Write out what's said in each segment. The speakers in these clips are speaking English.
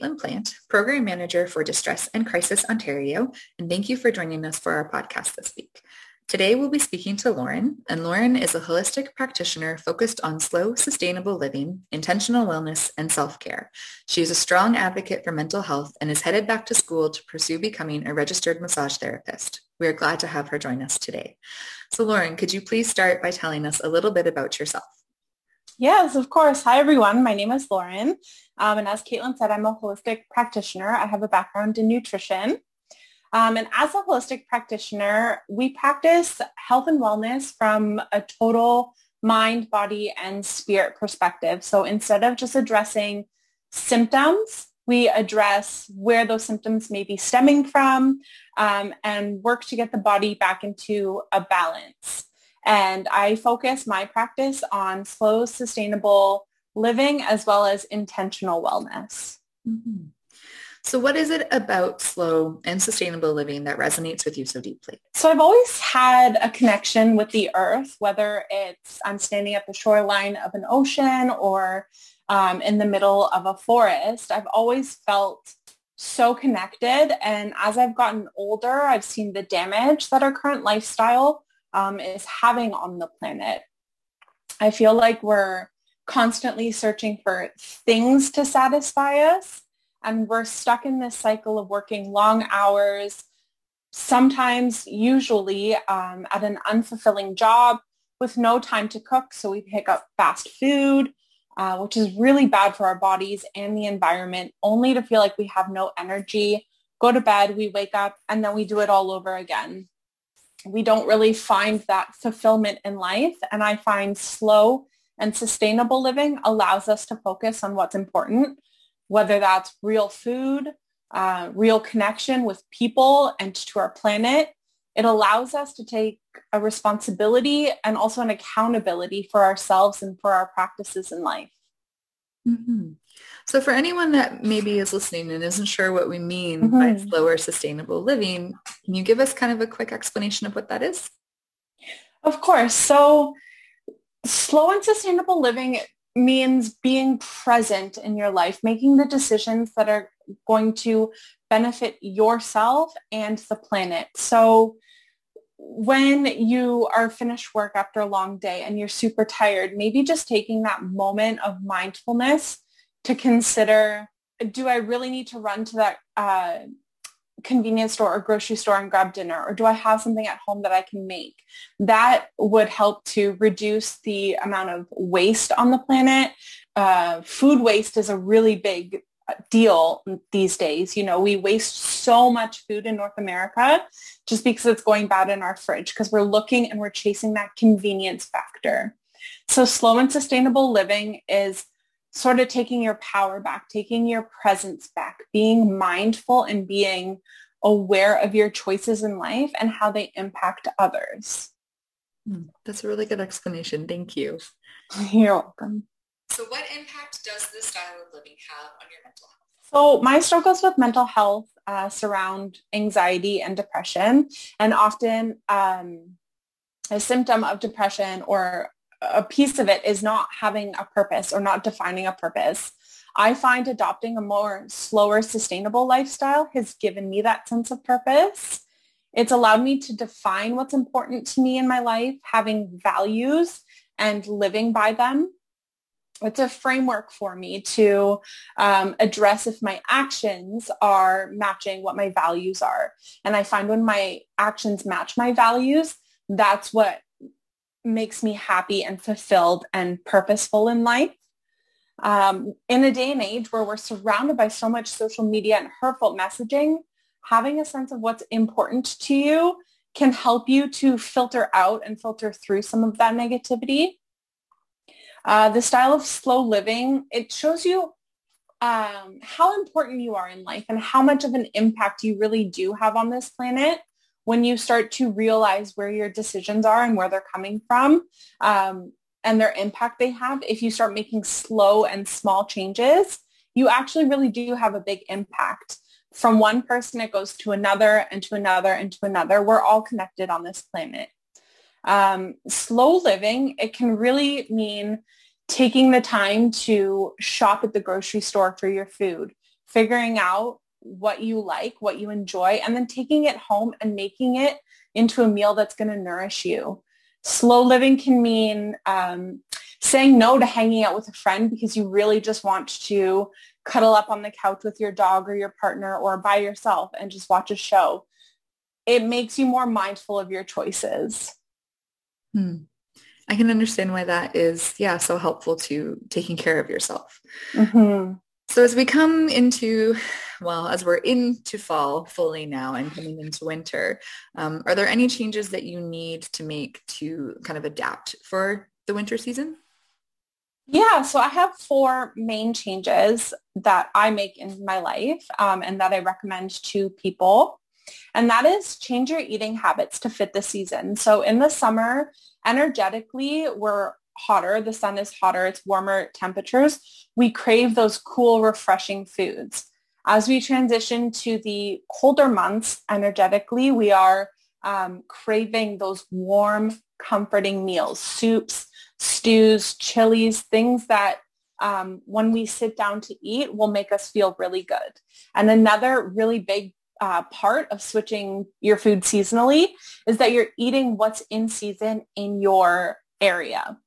Caitlin Plant, Program Manager for Distress and Crisis Ontario, and thank you for joining us for our podcast this week. Today we'll be speaking to Lauren, and Lauren is a holistic practitioner focused on slow, sustainable living, intentional wellness, and self-care. She is a strong advocate for mental health and is headed back to school to pursue becoming a registered massage therapist. We are glad to have her join us today. So Lauren, could you please start by telling us a little bit about yourself? Yes, of course. Hi, everyone. My name is Lauren. Um, and as Caitlin said, I'm a holistic practitioner. I have a background in nutrition. Um, and as a holistic practitioner, we practice health and wellness from a total mind, body, and spirit perspective. So instead of just addressing symptoms, we address where those symptoms may be stemming from um, and work to get the body back into a balance. And I focus my practice on slow, sustainable living as well as intentional wellness. Mm-hmm. So what is it about slow and sustainable living that resonates with you so deeply? So I've always had a connection with the earth, whether it's I'm standing at the shoreline of an ocean or um, in the middle of a forest. I've always felt so connected. And as I've gotten older, I've seen the damage that our current lifestyle um, is having on the planet. I feel like we're constantly searching for things to satisfy us and we're stuck in this cycle of working long hours, sometimes usually um, at an unfulfilling job with no time to cook. So we pick up fast food, uh, which is really bad for our bodies and the environment, only to feel like we have no energy, go to bed, we wake up, and then we do it all over again we don't really find that fulfillment in life. And I find slow and sustainable living allows us to focus on what's important, whether that's real food, uh, real connection with people and to our planet. It allows us to take a responsibility and also an accountability for ourselves and for our practices in life. Mm-hmm. So for anyone that maybe is listening and isn't sure what we mean mm-hmm. by slower sustainable living, can you give us kind of a quick explanation of what that is? Of course. So slow and sustainable living means being present in your life, making the decisions that are going to benefit yourself and the planet. So when you are finished work after a long day and you're super tired, maybe just taking that moment of mindfulness to consider, do I really need to run to that uh, convenience store or grocery store and grab dinner? Or do I have something at home that I can make? That would help to reduce the amount of waste on the planet. Uh, food waste is a really big deal these days. You know, we waste so much food in North America just because it's going bad in our fridge because we're looking and we're chasing that convenience factor. So slow and sustainable living is sort of taking your power back, taking your presence back, being mindful and being aware of your choices in life and how they impact others. Hmm, that's a really good explanation. Thank you. You're welcome. So what impact does this style of living have on your mental health? So my struggles with mental health uh, surround anxiety and depression and often um, a symptom of depression or a piece of it is not having a purpose or not defining a purpose. I find adopting a more slower, sustainable lifestyle has given me that sense of purpose. It's allowed me to define what's important to me in my life, having values and living by them. It's a framework for me to um, address if my actions are matching what my values are. And I find when my actions match my values, that's what makes me happy and fulfilled and purposeful in life. Um, in a day and age where we're surrounded by so much social media and hurtful messaging, having a sense of what's important to you can help you to filter out and filter through some of that negativity. Uh, the style of slow living, it shows you um, how important you are in life and how much of an impact you really do have on this planet when you start to realize where your decisions are and where they're coming from um, and their impact they have. If you start making slow and small changes, you actually really do have a big impact from one person, it goes to another and to another and to another. We're all connected on this planet. Um, slow living, it can really mean taking the time to shop at the grocery store for your food, figuring out what you like, what you enjoy, and then taking it home and making it into a meal that's going to nourish you. Slow living can mean um, saying no to hanging out with a friend because you really just want to cuddle up on the couch with your dog or your partner or by yourself and just watch a show. It makes you more mindful of your choices. Hmm. I can understand why that is, yeah, so helpful to taking care of yourself. Mm-hmm. So as we come into, well, as we're into fall fully now and coming into winter, um, are there any changes that you need to make to kind of adapt for the winter season? Yeah, so I have four main changes that I make in my life um, and that I recommend to people. And that is change your eating habits to fit the season. So in the summer, energetically, we're hotter. The sun is hotter. It's warmer temperatures. We crave those cool, refreshing foods. As we transition to the colder months energetically, we are um, craving those warm, comforting meals, soups, stews, chilies, things that um, when we sit down to eat will make us feel really good. And another really big uh, part of switching your food seasonally is that you're eating what's in season in your area.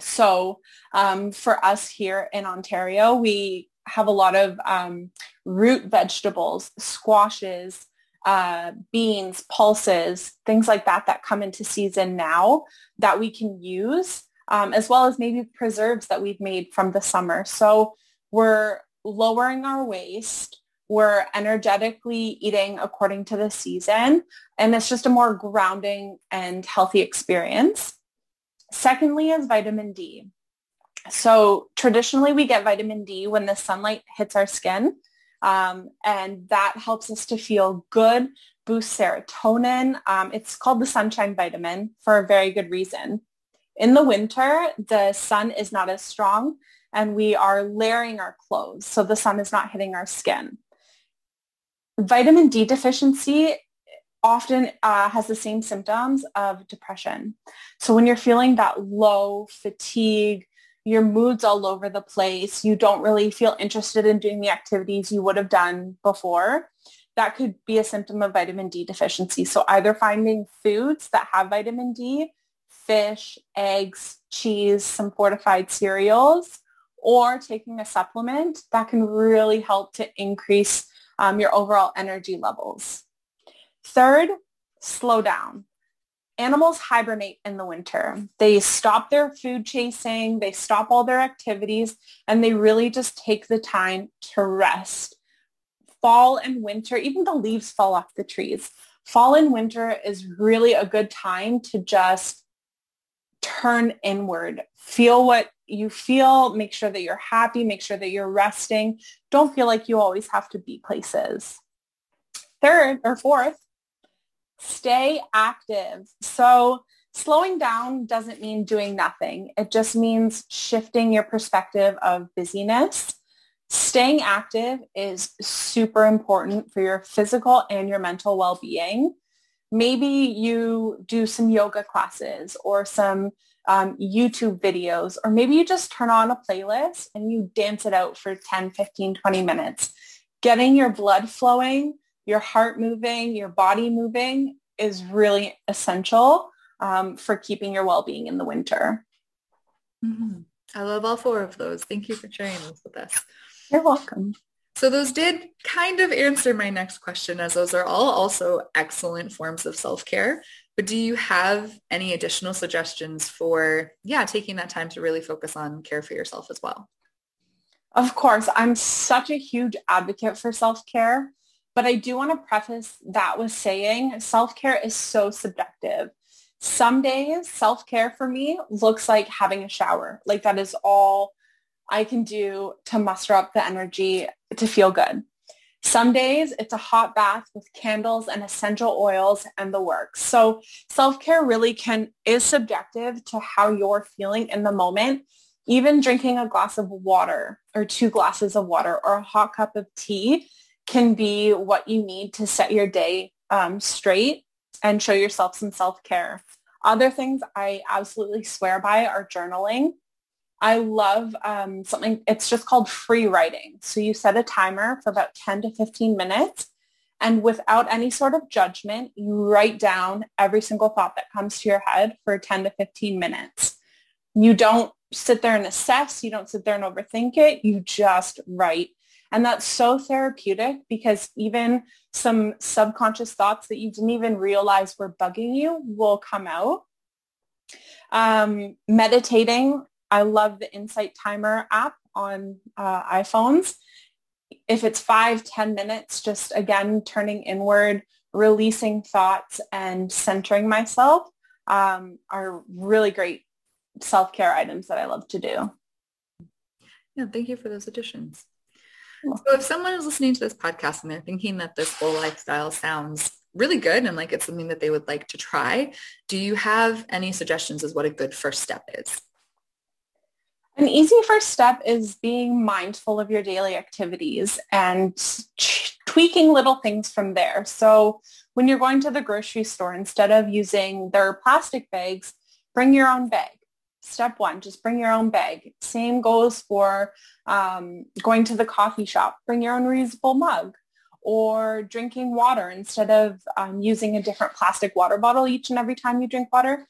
So um, for us here in Ontario, we have a lot of um, root vegetables, squashes, uh, beans, pulses, things like that that come into season now that we can use um, as well as maybe preserves that we've made from the summer. So we're lowering our waste. We're energetically eating according to the season, and it's just a more grounding and healthy experience. Secondly is vitamin D. So traditionally we get vitamin D when the sunlight hits our skin, um, and that helps us to feel good, boost serotonin. Um, it's called the sunshine vitamin for a very good reason. In the winter, the sun is not as strong and we are layering our clothes so the sun is not hitting our skin. Vitamin D deficiency often uh, has the same symptoms of depression. So when you're feeling that low fatigue, your mood's all over the place, you don't really feel interested in doing the activities you would have done before, that could be a symptom of vitamin D deficiency. So either finding foods that have vitamin D fish, eggs, cheese, some fortified cereals, or taking a supplement that can really help to increase um, your overall energy levels. Third, slow down. Animals hibernate in the winter. They stop their food chasing, they stop all their activities, and they really just take the time to rest. Fall and winter, even the leaves fall off the trees. Fall and winter is really a good time to just turn inward. Feel what you feel. Make sure that you're happy. Make sure that you're resting. Don't feel like you always have to be places. Third or fourth, stay active. So slowing down doesn't mean doing nothing. It just means shifting your perspective of busyness. Staying active is super important for your physical and your mental well-being maybe you do some yoga classes or some um, YouTube videos, or maybe you just turn on a playlist and you dance it out for 10, 15, 20 minutes. Getting your blood flowing your heart moving, your body moving is really essential um, for keeping your well-being in the winter. Mm-hmm. I love all four of those. Thank you for sharing those with us. You're welcome. So those did kind of answer my next question as those are all also excellent forms of self-care. But do you have any additional suggestions for, yeah, taking that time to really focus on care for yourself as well? Of course, I'm such a huge advocate for self-care, but I do want to preface that with saying self-care is so subjective. Some days self-care for me looks like having a shower. Like that is all I can do to muster up the energy to feel good. Some days it's a hot bath with candles and essential oils and the works. So self-care really can is subjective to how you're feeling in the moment. Even drinking a glass of water or two glasses of water or a hot cup of tea can be what you need to set your day um, straight and show yourself some self-care. Other things I absolutely swear by are journaling. I love um, something, it's just called free writing. So you set a timer for about 10 to 15 minutes and without any sort of judgment, you write down every single thought that comes to your head for 10 to 15 minutes. You don't sit there and assess. You don't sit there and overthink it. You just write. And that's so therapeutic because even some subconscious thoughts that you didn't even realize were bugging you will come out. Um, meditating I love the Insight Timer app on uh, iPhones. If it's five, ten minutes, just again, turning inward, releasing thoughts and centering myself um, are really great self-care items that I love to do. Yeah, thank you for those additions. So if someone is listening to this podcast and they're thinking that this whole lifestyle sounds really good and like it's something that they would like to try, do you have any suggestions as what a good first step is? An easy first step is being mindful of your daily activities and tweaking little things from there. So when you're going to the grocery store, instead of using their plastic bags, bring your own bag. Step one, just bring your own bag. Same goes for um, going to the coffee shop. Bring your own reusable mug or drinking water instead of um, using a different plastic water bottle each and every time you drink water.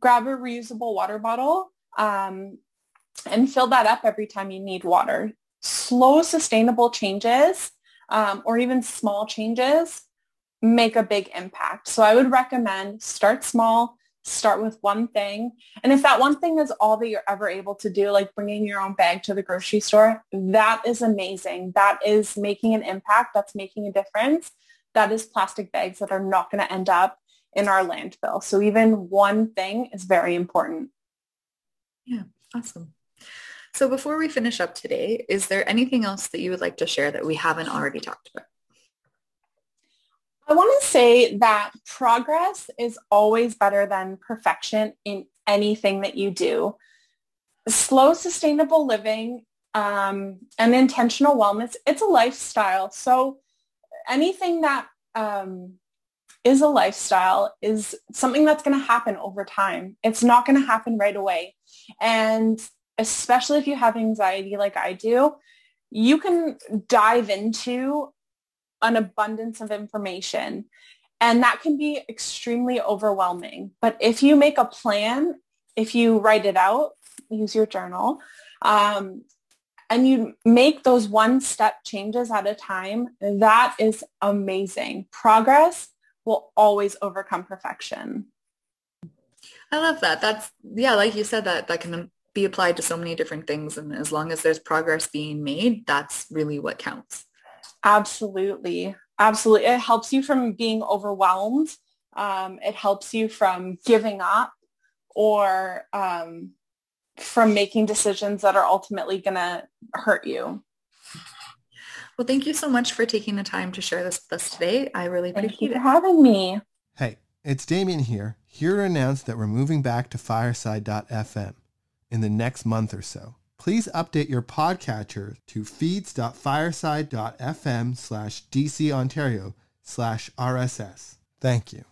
Grab a reusable water bottle um, and fill that up every time you need water. Slow, sustainable changes um, or even small changes make a big impact. So I would recommend start small, start with one thing. And if that one thing is all that you're ever able to do, like bringing your own bag to the grocery store, that is amazing. That is making an impact. That's making a difference. That is plastic bags that are not going to end up in our landfill. So even one thing is very important. Yeah, awesome. So before we finish up today, is there anything else that you would like to share that we haven't already talked about? I want to say that progress is always better than perfection in anything that you do. Slow, sustainable living um, and intentional wellness, it's a lifestyle. So anything that um, is a lifestyle is something that's going to happen over time. It's not going to happen right away. And especially if you have anxiety like I do, you can dive into an abundance of information and that can be extremely overwhelming. But if you make a plan, if you write it out, use your journal, um, and you make those one step changes at a time, that is amazing. Progress will always overcome perfection. I love that. That's yeah, like you said, that that can be applied to so many different things. And as long as there's progress being made, that's really what counts. Absolutely. Absolutely. It helps you from being overwhelmed. Um, it helps you from giving up or um, from making decisions that are ultimately going to hurt you. Well, thank you so much for taking the time to share this with us today. I really appreciate thank you it. for having me. Hey, it's Damien here, here to announce that we're moving back to fireside.fm in the next month or so. Please update your podcatcher to feeds.fireside.fm slash DC Ontario slash RSS. Thank you.